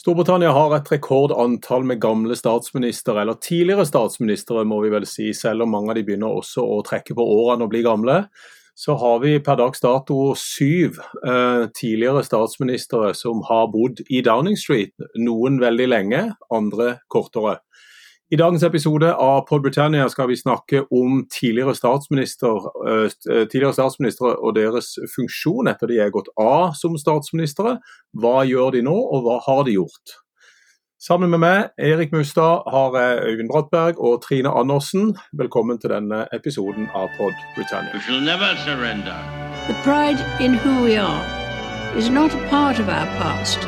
Storbritannia har et rekordantall med gamle statsministre, eller tidligere statsministre må vi vel si, selv om mange av de begynner også å trekke på årene og bli gamle. Så har vi per dags dato syv eh, tidligere statsministre som har bodd i Downing Street. Noen veldig lenge, andre kortere. I dagens episode av Pod Britannia skal vi snakke om tidligere, statsminister, eh, eh, tidligere statsminister og deres funksjon etter de er gått av som statsministre. Hva gjør de nå, og hva har de gjort? Sammen med meg, Erik Mustad, har jeg Øyvind Brattberg og Trine Andersen. Velkommen til denne episoden av Pod Britannia. We shall never surrender. The pride in who we are is not a part of our past.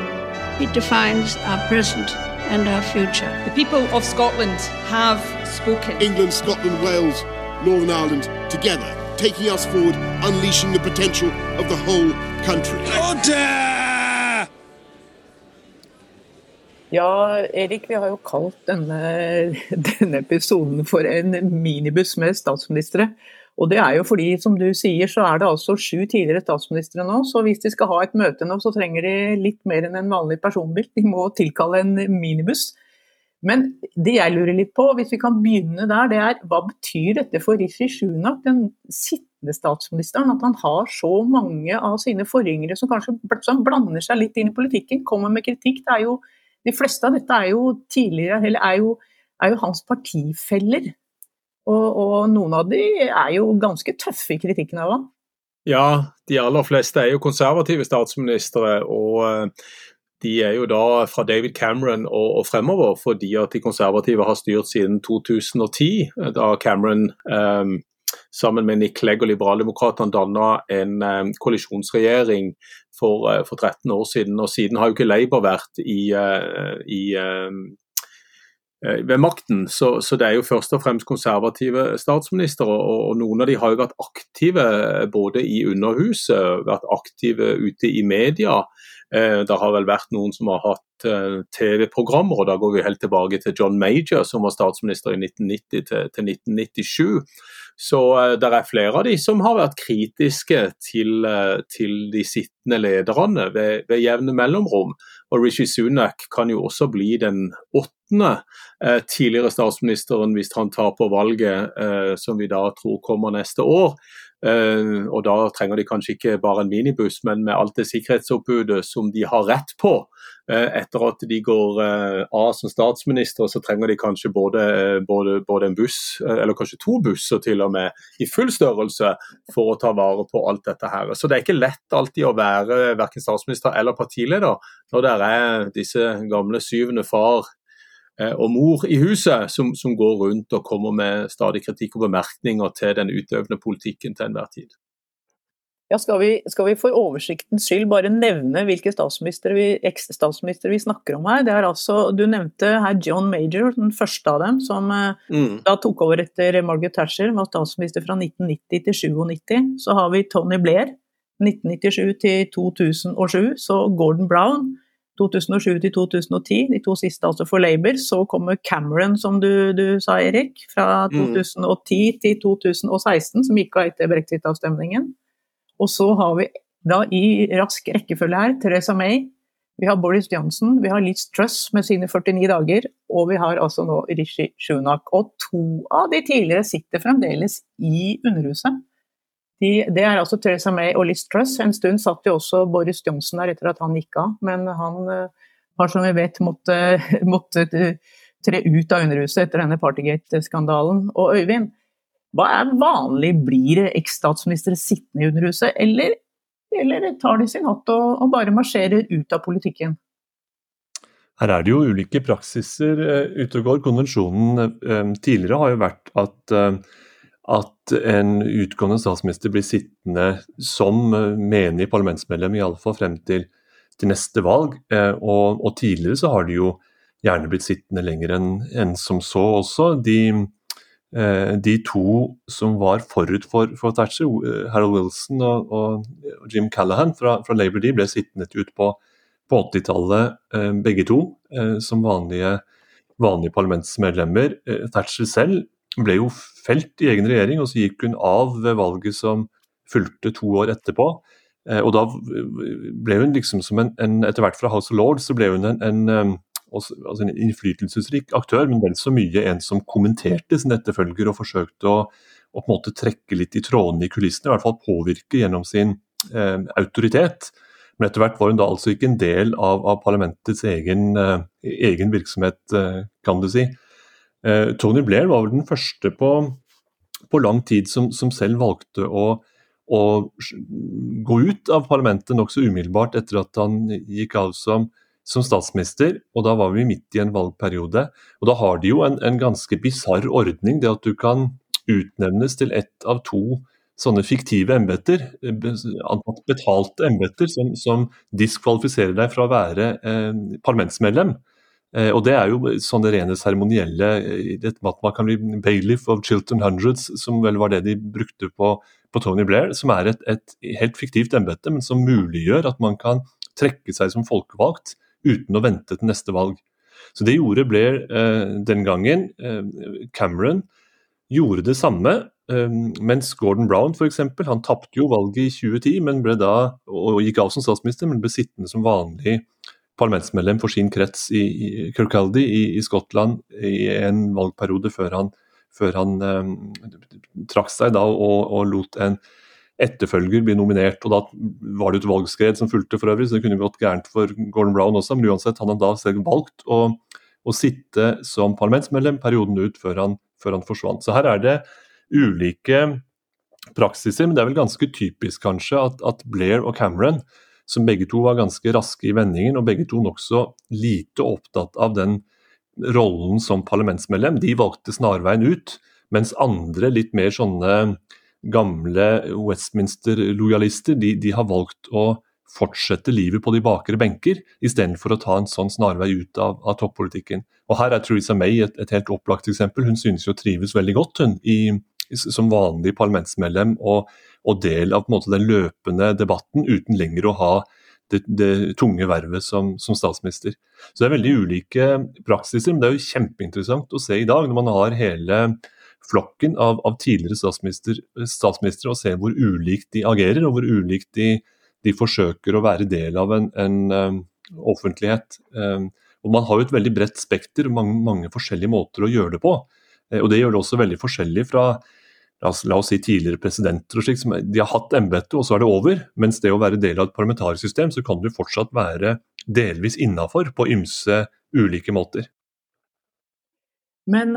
It defines our present and our future. The people of Scotland have spoken. England, Scotland, Wales, Northern Ireland, together, taking us forward, unleashing the potential of the whole country. Order! Ja, Erik, vi har jo kalt denne, denne episoden for en minibuss med statsministre. Og det er jo fordi, som du sier, så er det altså sju tidligere statsministre nå. Så hvis de skal ha et møte nå, så trenger de litt mer enn en vanlig personbil. De må tilkalle en minibuss. Men det jeg lurer litt på, hvis vi kan begynne der, det er hva betyr dette for Rishi Sunak, den sittende statsministeren, at han har så mange av sine forgjengere som kanskje som blander seg litt inn i politikken, kommer med kritikk. Det er jo, de fleste av dette er jo tidligere, eller er jo, er jo hans partifeller. Og, og, noen av de er jo ganske tøffe i kritikken av ham. Ja, de aller fleste er jo konservative statsministre. og eh, de er jo da fra David Cameron og, og fremover, fordi at de konservative har styrt siden 2010, da Cameron um, sammen med Nick Clegg og Liberaldemokratene danna en um, koalisjonsregjering for, uh, for, 13 år siden. Og siden har jo ikke Labour vært i, uh, i Eh, ved makten. Så, så, det er jo først og fremst konservative statsministre. Og, og, noen av de har jo vært aktive eh, både i Underhuset, vært aktive ute i media. Eh, det har vel vært noen som har hatt eh, TV-programmer, og da går vi helt tilbake til John Major, som var statsminister i 1990 til, til 1997. Så eh, det er flere av de som har vært kritiske til, eh, til de sittende lederne ved, ved jevne mellomrom. Og Rishi Sunak kan jo også bli den åttende eh, tidligere statsministeren hvis han på valget eh, som vi da tror kommer neste år. Uh, og Da trenger de kanskje ikke bare en minibuss, men med alt det sikkerhetsoppbudet som de har rett på. Uh, etter at de går uh, av som statsminister, så trenger de kanskje både, både, både en buss, eller kanskje to busser til og med, i full størrelse for å ta vare på alt dette her. Så det er ikke lett alltid å være verken statsminister eller partileder når det er disse gamle syvende far Eh, og mor i huset som, som, går rundt og kommer med stadig kritikk og bemerkninger til den utøvende politikken til enhver tid. Ja, skal vi, skal vi, for oversiktens skyld bare nevne hvilke statsministre vi, eks-statsministre vi snakker om her? Det er altså, Du nevnte her John Major, den første av dem, som eh, mm. da tok over etter Margaret Thatcher, var statsminister fra 1990 til 97. Så har vi Tony Blair, 1997 til 2007. Så Gordon Brown, 2007 til 2010, de to siste altså for Labour. Så kommer Cameron, som du, du sa, Erik, fra 2010 mm. til 2016, som gikk av etter brexit-avstemningen. Og så har vi da i rask rekkefølge her Theresa May, vi har Boris Johnson, vi har Liz Truss med sine 49 dager, og vi har altså nå Rishi Shunak. Og to av de tidligere sitter fremdeles i Underhuset. De, det er altså Theresa May og Liz Truss. En stund satt jo også Boris Johnson der etter at han gikk av, men han uh, har som vi vet måttet, måttet uh, tre ut av Underhuset etter denne Partygate-skandalen. Og Øyvind, hva er vanlig? Blir eks-statsministre sittende i Underhuset, eller, eller tar de sin hatt og, og, bare marsjerer ut av politikken? Her er det jo ulike praksiser uh, ute og går. Konvensjonen tidligere har jo vært at at en utgående statsminister blir sittende som eh, menig parlamentsmedlem, i alle fall frem til, til neste valg. Eh, og, og, tidligere så har de jo gjerne blitt sittende lenger enn en som så også. De, eh, de, to som var forut for, for Thatcher, Harold Wilson og, og Jim Callahan fra, fra, Labour, de ble sittende ut på, på 80-tallet, begge to, som vanlige, vanlige parlamentsmedlemmer. Thatcher selv ble jo felt i egen regjering, og så gikk hun av ved valget som fulgte to år etterpå. Og da ble hun liksom som en, en Etter hvert fra House of Lords så ble hun en, en, altså en innflytelsesrik aktør, men vel så mye en som kommenterte sin etterfølger og forsøkte å, å på en måte trekke litt i trådene i kulissene, i hvert fall påvirke gjennom sin eh, autoritet. Men etter hvert var hun da altså ikke en del av, av parlamentets egen, eh, egen virksomhet, uh, kan du si. Uh, Tony Blair var vel den første på, på lang tid som, som selv valgte å, å, gå ut av parlamentet nokså umiddelbart etter at han gikk av som, som, statsminister. og Da var vi midt i en valgperiode. og Da har de jo en, en ganske bisarr ordning, det at du kan utnevnes til ett av to sånne fiktive embeter, betalte embeter, som, som, diskvalifiserer deg fra å være eh, parlamentsmedlem. Eh, og Det er jo sånne rene seremonielle eh, Man kan bli bailiff of Chilton Hundreds, som vel var det de brukte på, på Tony Blair, som er et, et helt fiktivt embete, men som muliggjør at man kan trekke seg som folkevalgt uten å vente til neste valg. Så Det gjorde Blair eh, den gangen. Eh, Cameron gjorde det samme, Eh, mens Gordon Brown for eksempel, han tapte jo valget i 2010 men ble da, og gikk av som statsminister, men ble sittende som vanlig parlamentsmedlem for sin krets i, i i, i, Skottland i en valgperiode før han, før han um, trakk seg da og, og, lot en etterfølger bli nominert. og Da var det et valgskred som fulgte for øvrig, så det kunne gått gærent for Gordon Brown også. Men uansett, han hadde da selv valgt å, å sitte som parlamentsmedlem perioden ut før han, før han forsvant. Så her er det ulike praksiser, men det er vel ganske typisk kanskje at, at, Blair og Cameron, som begge to var ganske raske i vendingen og begge to nokså lite opptatt av den rollen som parlamentsmedlem, de valgte snarveien ut, mens andre litt mer sånne gamle Westminster-lojalister, de, de, har valgt å fortsette livet på de bakre benker, istedenfor å ta en sånn snarvei ut av, av toppolitikken. Og Her er Theresa May et, et, helt opplagt eksempel. Hun synes jo trives veldig godt hun, i, som vanlig parlamentsmedlem og, og del av måte, den løpende debatten, uten lenger å ha det, det tunge vervet som, som, statsminister. Så det er veldig ulike praksiser, men det er jo kjempeinteressant å se i dag, når man har hele flokken av, av tidligere statsminister, statsministre, og se hvor ulikt de agerer, og hvor ulikt de, de forsøker å være del av en, en um, offentlighet. Um, og Man har jo et veldig bredt spekter og mange, mange, forskjellige måter å gjøre det på. Uh, og Det gjør det også veldig forskjellig fra la oss, la oss, si tidligere presidenter og slik, som de har hatt embetet, og så er det over. Mens det å være del av et parlamentarisk system, så kan du fortsatt være delvis innafor på ymse ulike måter. Men,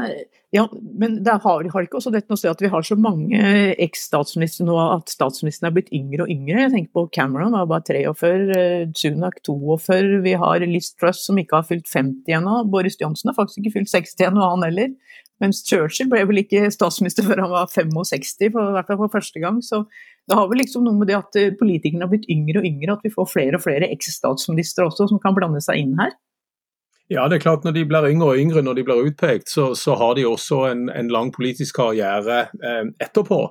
ja, men det har, har ikke også dette noe å si at vi har så mange eks-statsministre nå at statsministeren er blitt yngre og yngre. Jeg tenker på Cameron, var bare 43, Sunak 42, vi har Liz Truss som ikke har fylt 50 ennå. Boris Johnson har faktisk ikke fylt 60 ennå, han heller. Mens Churchill ble vel ikke statsminister før han var 65, for, i hvert fall for første gang. Så det har vel liksom noe med det at eh, politikerne har blitt yngre og yngre, at vi får flere og flere eks-statsministre også som kan blande seg inn her. Ja, det er klart Når de blir yngre og yngre når de blir utpekt, så, så har de også en, en lang politisk karriere eh, etterpå.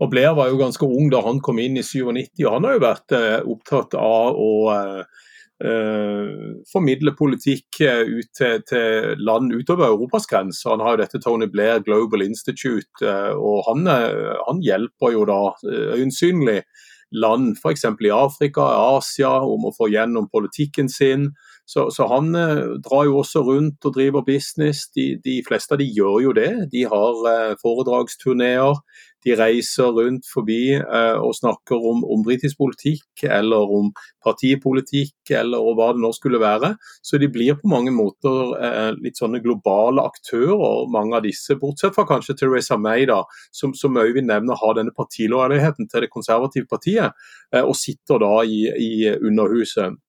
Og Blair var jo ganske ung da han kom inn i 97, og han har jo vært eh, opptatt av å eh, formidle politikk uh, ut til, til, land utover Europas grenser. Han har jo dette Tony Blair Global Institute, uh, og han, han, hjelper jo da øyensynlig land f.eks. i Afrika, Asia, om å få gjennom politikken sin. Så, så han drar jo også rundt og driver business. De, de, fleste av de gjør jo det. De har foredragsturneer. De reiser rundt forbi eh, og snakker om, om britisk politikk eller om partipolitikk eller hva det nå skulle være. Så de blir på mange måter eh, litt sånne globale aktører, mange av disse. Bortsett fra kanskje Teresa May, da, som, som Øyvind nevner har denne partilojaliteten til det konservative partiet, eh, og sitter da i, i Underhuset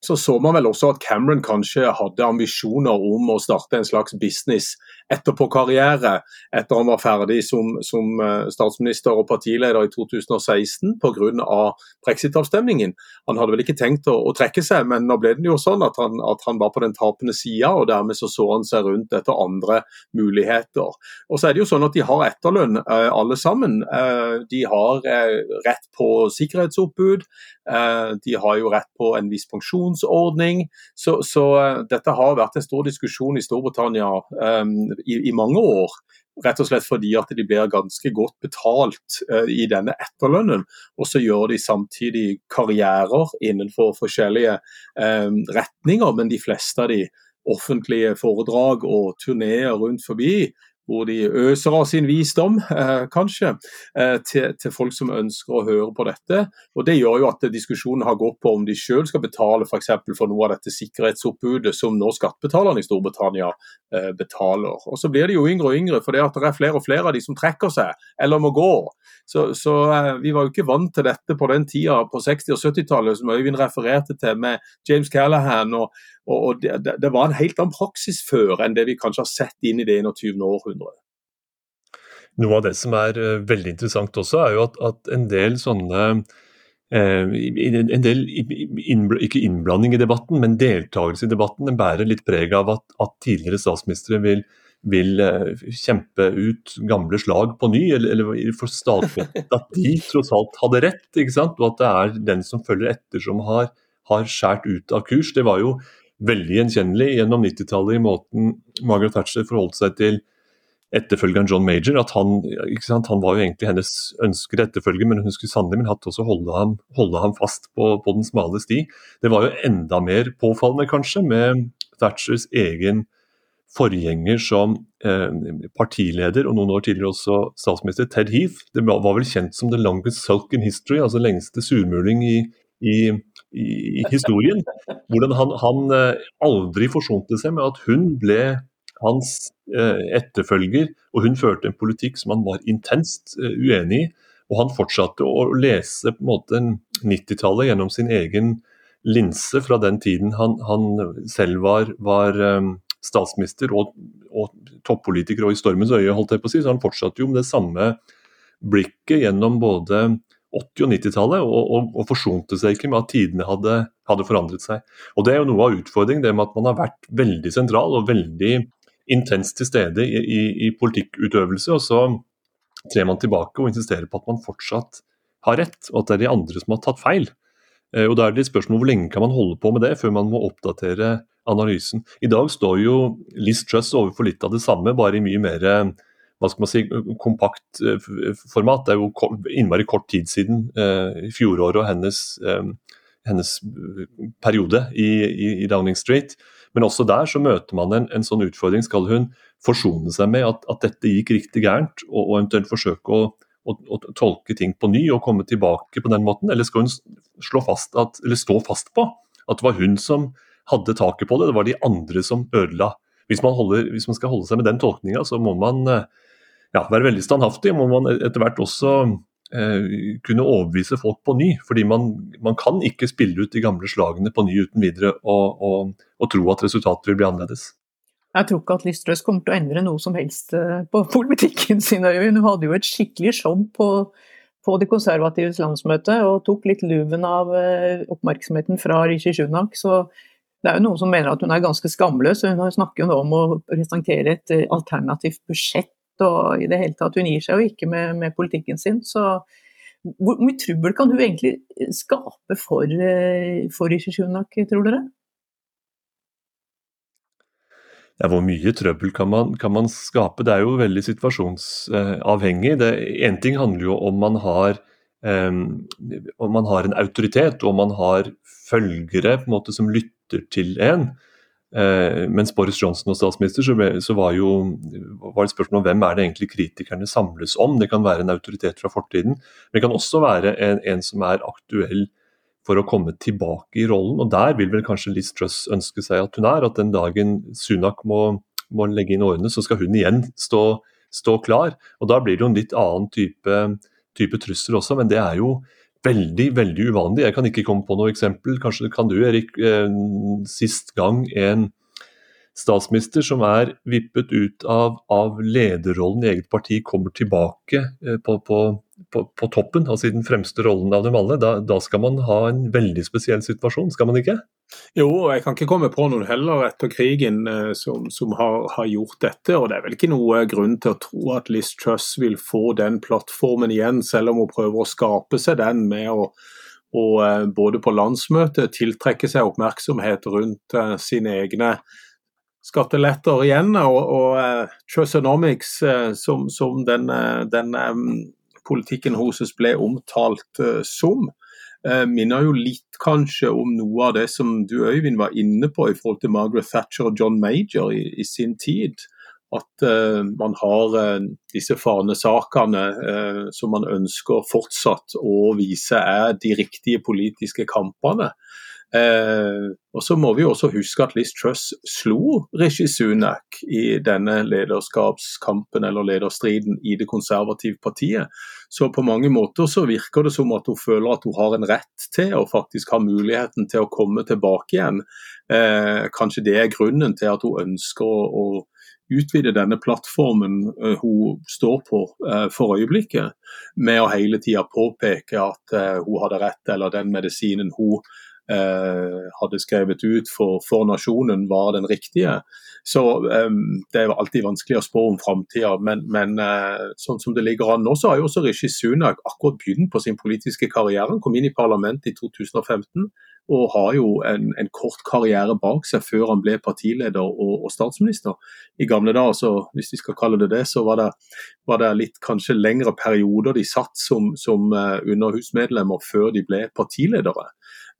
så så man vel også at Cameron kanskje hadde ambisjoner om å starte en slags business etterpå-karriere etter han var ferdig som, som, eh, statsminister og partileder i 2016 pga. brexit-avstemningen. Han hadde vel ikke tenkt å, å, trekke seg, men nå ble det jo sånn at han, at han var på den tapende sida, og dermed så, så han seg rundt etter andre muligheter. Og så er det jo sånn at De har etterlønn eh, alle sammen. Eh, de har rett på sikkerhetsoppbud, de har jo rett på en viss pensjonsordning. Så, så dette har vært en stor diskusjon i Storbritannia um, i, i, mange år. Rett og slett fordi at de blir ganske godt betalt uh, i denne etterlønnen. Og så gjør de samtidig karrierer innenfor forskjellige um, retninger, men de fleste av de offentlige foredrag og turneer rundt forbi hvor de øser av sin visdom, eh, kanskje, eh, til, til, folk som ønsker å høre på dette. Og Det gjør jo at diskusjonen har gått på om de selv skal betale for, for noe av dette sikkerhetsoppbudet som nå skattebetalerne i Storbritannia eh, betaler. Og Så blir de jo yngre og yngre, for det, det er flere og flere av de som trekker seg eller må gå. Så, så eh, Vi var jo ikke vant til dette på den tida på 60- og 70-tallet som Øyvind refererte til, med James Callahan. og og det, det, var en helt annen praksis før enn det vi kanskje har sett inn i det 21. århundret. Noe av det som er uh, veldig interessant også, er jo at, at en del sånne uh, en del ikke innblanding i debatten, men deltakelse i debatten den bærer litt preg av at, at tidligere statsministre vil, vil uh, kjempe ut gamle slag på ny, eller, eller for stadfestet at de tross alt hadde rett, ikke sant? og at det er den som følger etter som har, har skåret ut av kurs. Det var jo veldig gjenkjennelig gjennom 90-tallet i måten Margaret Thatcher forholdt seg til etterfølgeren John Major. at Han, han var jo egentlig hennes ønskede etterfølger, men hun skulle sannelig hatt også holde ham, holde ham fast på, på, den smale sti. Det var jo enda mer påfallende, kanskje, med Thatchers egen forgjenger som eh, partileder, og noen år tidligere også statsminister, Ted Heath. Det var vel kjent som the longest sulk in history, altså lengste surmuling i, i i, historien. Hvordan han, han, eh, aldri forsonte seg med at hun ble hans eh, etterfølger, og hun førte en politikk som han var intenst eh, uenig i. Og han fortsatte å lese på en måte 90-tallet gjennom sin egen linse fra den tiden han, han selv var, var statsminister og, og toppolitiker og i stormens øye, holdt jeg på å si. Så han fortsatte jo med det samme blikket gjennom både 80- og 90-tallet, og, og, og, forsonte seg ikke med at tidene hadde, hadde, forandret seg. Og Det er jo noe av utfordringen, det med at man har vært veldig sentral og veldig intenst til stede i, i, i politikkutøvelse, og så trer man tilbake og insisterer på at man fortsatt har rett, og at det er de andre som har tatt feil. Eh, og Da er det et spørsmål hvor lenge kan man holde på med det før man må oppdatere analysen. I dag står jo Liz Truss overfor litt av det samme, bare i mye mer hva skal man si, kompakt eh, format. Det er jo innmari kort tid siden eh, fjoråret og hennes, eh, hennes periode i, i, i, Downing Street. Men også der så møter man en, en sånn utfordring. Skal hun forsone seg med at, at dette gikk riktig gærent, og, og eventuelt forsøke å, å, å, tolke ting på ny og komme tilbake på den måten, eller skal hun slå fast at, eller stå fast på at det var hun som hadde taket på det, det var de andre som ødela. Hvis man, holder, hvis man skal holde seg med den tolkninga, så må man ja, være veldig standhaftig, må man etter hvert også eh, kunne overbevise folk på ny. fordi man, man, kan ikke spille ut de gamle slagene på ny uten videre og, og, og tro at resultatet vil bli annerledes. Jeg tror ikke at Liz kommer til å endre noe som helst eh, på politikken sin. Hun hadde jo et skikkelig show på, på de konservatives landsmøte og tok litt luven av eh, oppmerksomheten fra Rishi Sunak. Så det er jo noen som mener at hun er ganske skamløs. Hun snakker jo nå om å presentere et eh, alternativt budsjett og i det hele tatt. Hun gir seg jo ikke med, med politikken sin. Så hvor mye trøbbel kan hun egentlig skape for, eh, for Rishi Sunak, tror dere? Ja, hvor mye trøbbel kan man, kan man, skape? Det er jo veldig situasjonsavhengig. Én ting handler jo om man har um, om man har en autoritet og om man har følgere en måte som lytter til en. Eh, mens Boris Johnson og statsminister, så, ble, så var, jo, var det spørsmål om hvem er det egentlig kritikerne samles om. Det kan være en autoritet fra fortiden, men det kan også være en, en som er aktuell for å komme tilbake i rollen. og Der vil vel kanskje Liz Truss ønske seg at hun er. At den dagen Sunak må, må legge inn årene, så skal hun igjen stå, stå, klar. og Da blir det jo en litt annen type, type trussel også, men det er jo veldig veldig uvanlig. Jeg kan ikke komme på noe eksempel. Kanskje kan du, Erik. Eh, sist gang en statsminister som er vippet ut av, av lederrollen i eget parti, kommer tilbake eh, på, på, på, på, toppen, altså i den fremste rollen av dem alle. Da, da skal man ha en veldig spesiell situasjon, skal man ikke? Jo, og jeg kan ikke komme på noen heller etter krigen eh, som, som har, har, gjort dette. og Det er vel ikke noe grunn til å tro at Liz Truss vil få den plattformen igjen, selv om hun prøver å skape seg den med å, å eh, både på landsmøtet tiltrekke seg oppmerksomhet rundt uh, sine egne skatteletter igjen. Og, og Trusonomics, uh, som, som, den, den politikken oss ble omtalt uh, som, minner jo litt kanskje om noe av det som du Øyvind var inne på i forhold til Margaret Thatcher og John Major i, i sin tid at uh, man har disse fanesakene som man ønsker fortsatt å vise er de riktige politiske kampene. Og Så må vi også huske at Liz Truss slo Rishi Sunak i denne lederskapskampen eller lederstriden i det konservative partiet. Så på mange måter så virker det som at hun føler at hun har en rett til å faktisk ha muligheten til å komme tilbake igjen. kanskje det er grunnen til at hun ønsker å, å utvide denne plattformen uh, hun står på uh, for øyeblikket, med å hele tida påpeke at uh, hun hadde rett, eller den medisinen hun hadde skrevet ut for, for, nasjonen, var den riktige. Så um, Det er alltid vanskelig å spå om framtida, men, men sånn som det ligger an nå, så har jo også Rishi Sunak akkurat begynt på sin politiske karriere. Han kom inn i parlamentet i 2015 og har jo en, en, kort karriere bak seg før han ble partileder og, og, statsminister. I gamle dager, så, hvis vi skal kalle det det, så var det, var det litt kanskje lengre perioder de satt som, som uh, underhusmedlemmer før de ble partiledere.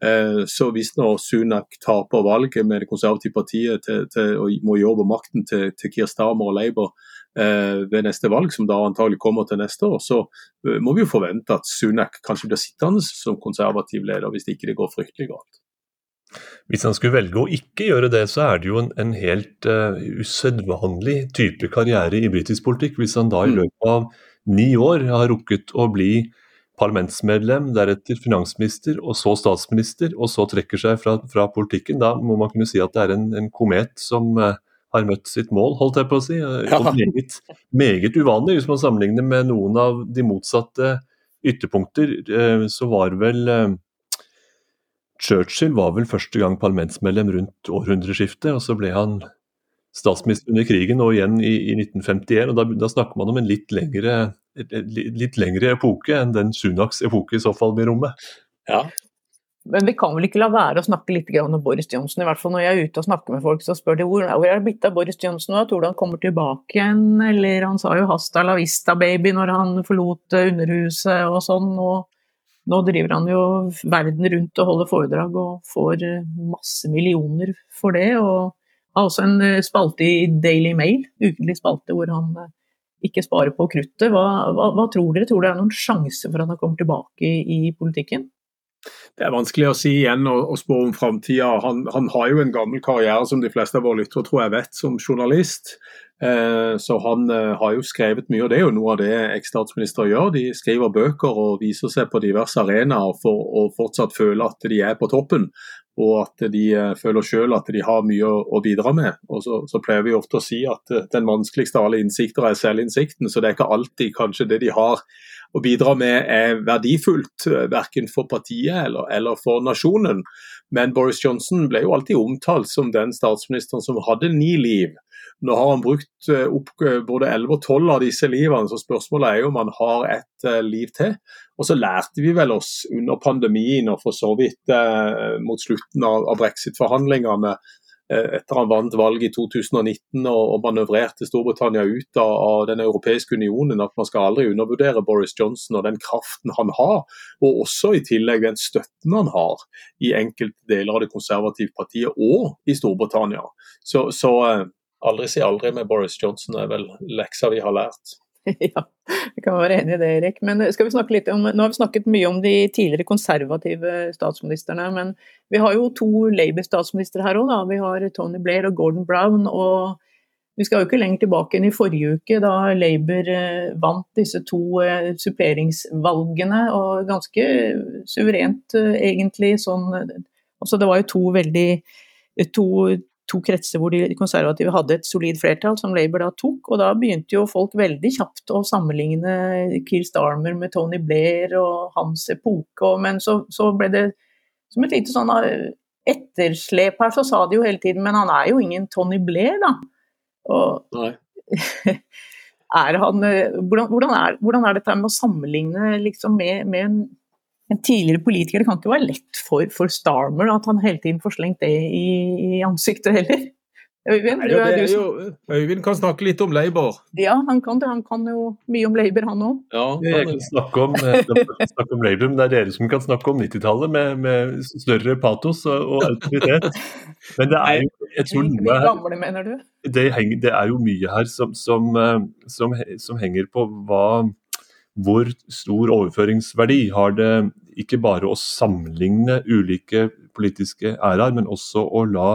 Uh, så hvis nå Sunak taper valget med det konservative partiet til, til, og må gi over makten til, til Keir Starmer og Labour, Eh, ved neste valg, som da antagelig kommer til neste år, så eh, må vi jo forvente at Sunak kanskje blir sittende som konservativ leder, hvis ikke det går fryktelig galt. Hvis han skulle velge å ikke gjøre det, så er det jo en, en helt uh, usedvanlig type karriere i britisk politikk. Hvis han da i mm. løpet av ni år har rukket å bli parlamentsmedlem, deretter finansminister, og så statsminister, og så trekker seg fra, fra politikken, da må man kunne si at det er en, en komet som uh, har møtt sitt mål, holdt jeg på å si. Ja. Meget, meget, uvanlig hvis man sammenligner med noen av de motsatte ytterpunkter. Eh, så var vel eh, Churchill var vel første gang parlamentsmedlem rundt århundreskiftet, og så ble han statsminister under krigen og igjen i, i 1951. og da, da, snakker man om en litt lengre, litt lengre epoke enn den Sunaks epoke i så fall blir rommet. Ja, men vi kan vel ikke la være å snakke litt om Boris Johnsen. I hvert fall når jeg er ute og snakker med folk, så spør de hvor, hvor er det blitt av Boris Johnsen nå? Tror du han kommer tilbake igjen? Eller han sa jo 'hasta la vista, baby' når han forlot eh, Underhuset og sånn. Og nå driver han jo verden rundt og holder foredrag og får eh, masse millioner for det. Og har også en eh, spalte i Daily Mail, ukentlig spalte, hvor han ikke spare på kruttet. Hva, hva, hva tror dere? Tror det er noen sjanse for at han kommer tilbake i, i politikken? Det er vanskelig å si igjen og spå om framtida. Han, han, har jo en gammel karriere som de fleste av våre lyttere tror jeg vet, som journalist. Eh, så han eh, har jo skrevet mye, og det er jo noe av det eks-statsministre gjør. De skriver bøker og viser seg på diverse arenaer for å fortsatt føle at de er på toppen. Og at de eh, føler selv at de har mye å bidra med. Og så, så, pleier vi ofte å si at eh, den vanskeligste av alle innsikter er selvinnsikten. Så det er ikke alltid kanskje det de har å bidra med er verdifullt, eh, verken for partiet eller, eller, for nasjonen. Men Boris Johnson ble jo alltid omtalt som den statsministeren som hadde ni liv. Nå har han brukt eh, opp eh, både 11 og 12 av disse livene, så spørsmålet er jo om han har et liv til. Og så lærte vi vel oss under pandemien og for så vidt eh, mot slutten av, av brexit-forhandlingene etter han vant valget i 2019 og, manøvrerte Storbritannia ut av, Den europeiske unionen, at man skal aldri undervurdere Boris Johnson og den kraften han har, og også i tillegg den støtten han har i enkelte deler av det konservative partiet og i Storbritannia. Så, så eh, aldri si aldri med Boris Johnson er vel leksa vi har lært. Ja, jeg kan være enig i det, Erik. Men skal vi snakke litt om, nå har vi snakket mye om de tidligere konservative statsministrene, men vi har jo to Labour-statsministre her òg. Vi har Tony Blair og Gordon Brown. og vi skal jo ikke lenger tilbake enn i forrige uke, da Labour eh, vant disse to eh, suppleringsvalgene. Og ganske suverent, eh, egentlig. Sånn, altså det var jo to veldig to to kretser hvor de konservative hadde et solid flertall, som Labour da tok. Og da begynte jo folk veldig kjapt å sammenligne Keir Starmer med Tony Blair og hans epoke. Men så, så ble det som et lite sånn eh, etterslep her, så sa de jo hele tiden Men han er jo ingen Tony Blair, da. Og, er han, eh, hvordan, hvordan, er, hvordan, er, dette med å sammenligne liksom med, med en en tidligere politiker. Det kan ikke være lett for, for Starmer at han hele tiden får slengt det i, i ansiktet heller. Øyvind, Nei, ja, jo, Øyvind kan snakke litt om Labour. Ja, han kan det. Han kan jo mye om Labour, han òg. Ja, jeg kan snakke om, snakke om Labour, men det er dere som kan snakke om 90-tallet med, med, større patos og, og autoritet. Men det er jo jeg tror noe her, gamle, mener du? Det, henger, det, er jo mye her som, som, eh, som, som henger på hva hvor stor overføringsverdi har det ikke bare å sammenligne ulike politiske æraer, men også å la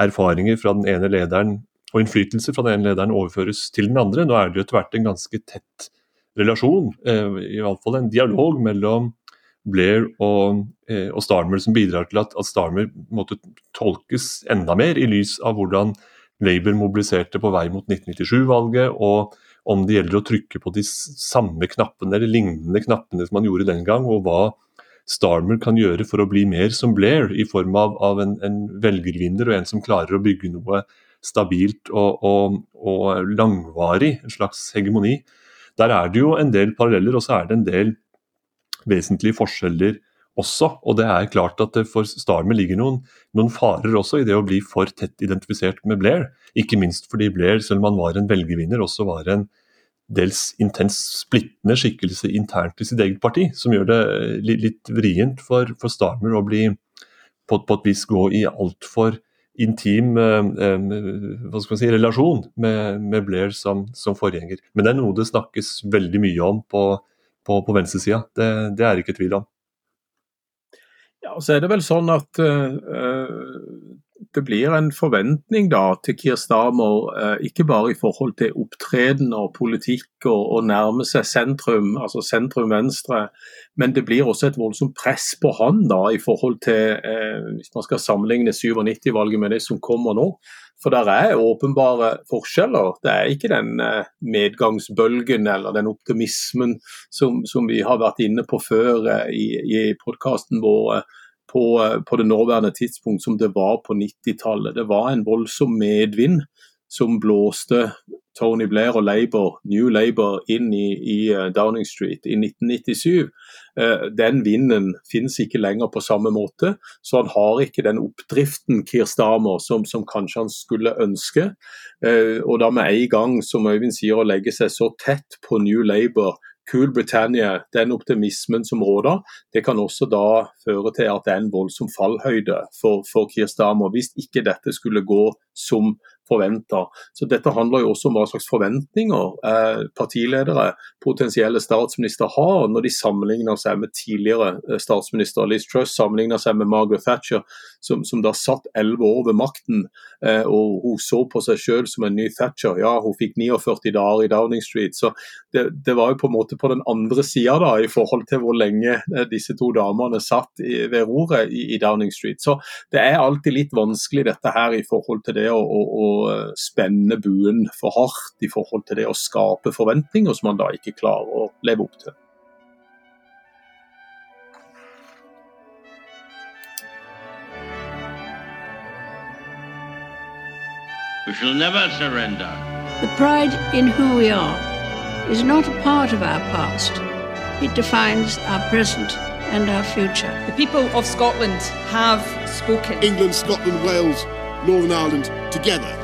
erfaringer fra den ene lederen og innflytelse fra den ene lederen overføres til den andre. Nå er det jo etter hvert en ganske tett relasjon, eh, i hvert fall en dialog mellom Blair og, eh, og Starmer som bidrar til at, at Starmer måtte tolkes enda mer i lys av hvordan Labour mobiliserte på vei mot 1997-valget, og om det gjelder å trykke på de samme knappene eller lignende knappene som man gjorde den gang, og hva Starmer kan gjøre for å bli mer som Blair, i form av, av en, en, velgervinner og en som klarer å bygge noe stabilt og, og, og, langvarig, en slags hegemoni. Der er det jo en del paralleller, og så er det en del vesentlige forskjeller også. Og det er klart at for Starmer ligger noen, noen, farer også i det å bli for tett identifisert med Blair. Ikke minst fordi Blair, selv om han var en velgervinner, også var en dels intens splittende skikkelse internt i sitt eget parti, som gjør det litt, vrient for, for Starmer å bli på, på et vis gå i altfor intim eh, eh, si, relasjon med, med Blair som, som, forgjenger. Men det er noe det snakkes veldig mye om på, på, på venstresida. Det, det er ikke tvil om. Ja, så er det vel sånn at uh, det blir en forventning da til Kier Stamer, uh, ikke bare i forhold til opptreden og politikk og, og nærme seg sentrum, altså sentrum-venstre, men det blir også et voldsomt press på han da i forhold til, uh, hvis man skal sammenligne 97-valget med det som kommer nå. For der er åpenbare forskjeller. Det er ikke den medgangsbølgen eller den optimismen som, som vi har vært inne på før i, i podkasten vår på, på, det nåværende tidspunkt som det var på 90-tallet. Det var en voldsom medvind som blåste Tony Blair og Labour, New Labour inn i, i eh, Downing Street i 1997. Eh, den vinden finnes ikke lenger på samme måte, så han har ikke den oppdriften Kier Stamer som, som kanskje han skulle ønske. Eh, og da med en gang, som Øyvind sier, å legge seg så tett på New Labour Cool Britannia, den optimismen som råder, det kan også da føre til at det er en voldsom fallhøyde for, for Kier hvis ikke dette skulle gå som forventa. Så dette handler jo også om hva slags forventninger eh, partiledere, potensielle statsminister, har når de sammenligner seg med tidligere eh, statsminister. Liz Truss sammenligner seg med Margaret Thatcher, som, som da satt elleve år ved makten. Eh, og Hun så på seg selv som en ny Thatcher. Ja, hun fikk 49 dager i Downing Street. Så det, det var jo på en måte på den andre sida i forhold til hvor lenge eh, disse to damene satt i, ved roret i, i, Downing Street. Så det er alltid litt vanskelig dette her i forhold til det å, å, å Eh, spenne buen for hardt i forhold til det å skape forventninger som man da ikke klarer å leve opp til. We shall never surrender. The pride in who we are is not a part of our past. It defines our present and our future. The people of Scotland have spoken. England, Scotland, Wales, Northern Ireland, together